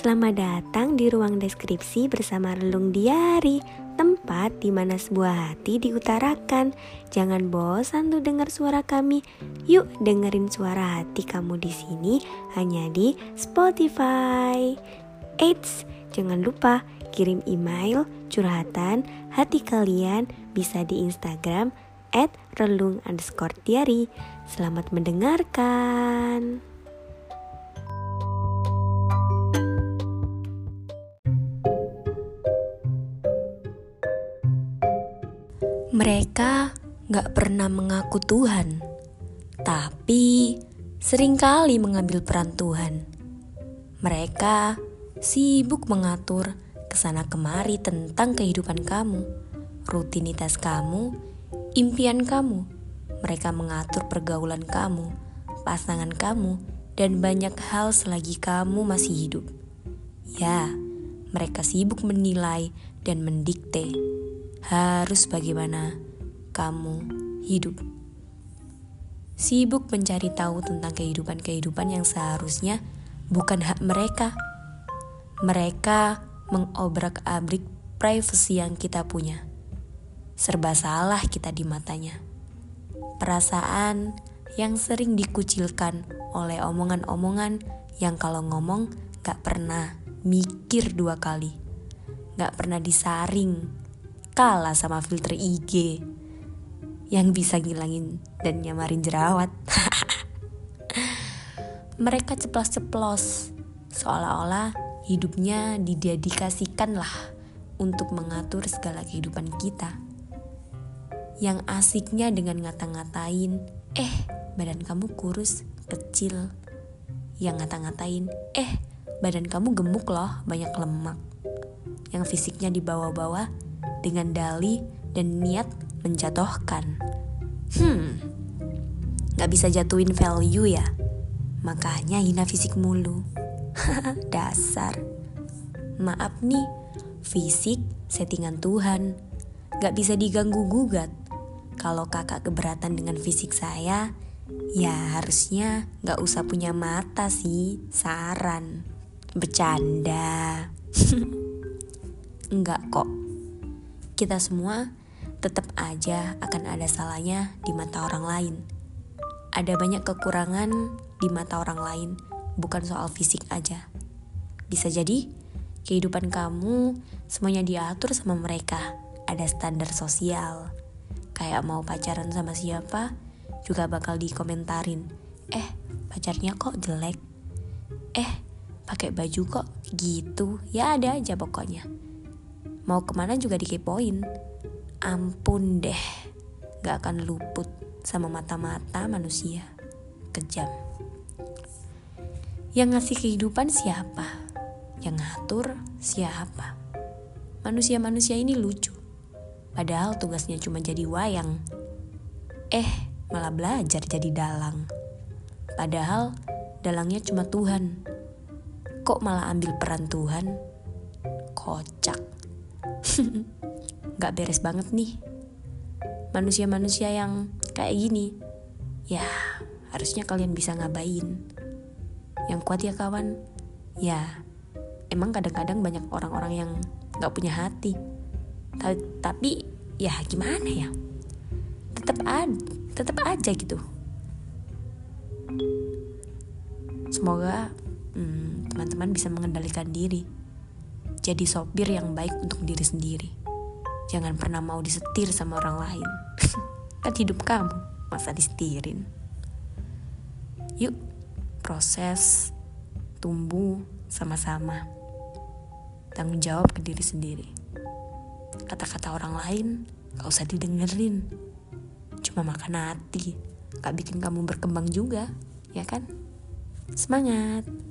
Selamat datang di ruang deskripsi bersama Relung Diari, tempat di mana sebuah hati diutarakan. Jangan bosan tuh dengar suara kami. Yuk dengerin suara hati kamu di sini hanya di Spotify. Eits, jangan lupa kirim email curhatan hati kalian bisa di Instagram at relung underscore diary. Selamat mendengarkan. Mereka gak pernah mengaku Tuhan, tapi sering kali mengambil peran Tuhan. Mereka sibuk mengatur ke sana kemari tentang kehidupan kamu, rutinitas kamu, impian kamu. Mereka mengatur pergaulan kamu, pasangan kamu, dan banyak hal selagi kamu masih hidup. Ya, mereka sibuk menilai dan mendikte harus bagaimana kamu hidup. Sibuk mencari tahu tentang kehidupan-kehidupan yang seharusnya bukan hak mereka. Mereka mengobrak-abrik privasi yang kita punya. Serba salah kita di matanya. Perasaan yang sering dikucilkan oleh omongan-omongan yang kalau ngomong gak pernah mikir dua kali. Gak pernah disaring kalah sama filter IG yang bisa ngilangin dan nyamarin jerawat. Mereka ceplos-ceplos, seolah-olah hidupnya didedikasikan lah untuk mengatur segala kehidupan kita. Yang asiknya dengan ngata-ngatain, eh badan kamu kurus, kecil. Yang ngata-ngatain, eh badan kamu gemuk loh, banyak lemak. Yang fisiknya di bawah-bawah, dengan dali dan niat menjatuhkan. Hmm, gak bisa jatuhin value ya? Makanya hina fisik mulu. Dasar. Maaf nih, fisik settingan Tuhan. Gak bisa diganggu gugat. Kalau kakak keberatan dengan fisik saya, ya harusnya gak usah punya mata sih. Saran. Bercanda. Enggak kok kita semua tetap aja akan ada salahnya di mata orang lain. Ada banyak kekurangan di mata orang lain, bukan soal fisik aja. Bisa jadi kehidupan kamu semuanya diatur sama mereka. Ada standar sosial. Kayak mau pacaran sama siapa juga bakal dikomentarin. Eh, pacarnya kok jelek? Eh, pakai baju kok gitu. Ya ada aja pokoknya mau ke mana juga dikepoin. Ampun deh, gak akan luput sama mata-mata manusia. Kejam. Yang ngasih kehidupan siapa? Yang ngatur siapa? Manusia-manusia ini lucu. Padahal tugasnya cuma jadi wayang. Eh, malah belajar jadi dalang. Padahal dalangnya cuma Tuhan. Kok malah ambil peran Tuhan? Kocak. Gak beres banget nih. Manusia-manusia yang kayak gini. Ya, harusnya kalian bisa ngabain. Yang kuat ya kawan. Ya, emang kadang-kadang banyak orang-orang yang gak punya hati. Tapi ya gimana ya? Tetap ad, tetap aja gitu. Semoga hmm, teman-teman bisa mengendalikan diri jadi sopir yang baik untuk diri sendiri. Jangan pernah mau disetir sama orang lain. kan hidup kamu, masa disetirin. Yuk, proses tumbuh sama-sama. Tanggung jawab ke diri sendiri. Kata-kata orang lain gak usah didengerin. Cuma makan hati, gak bikin kamu berkembang juga, ya kan? Semangat!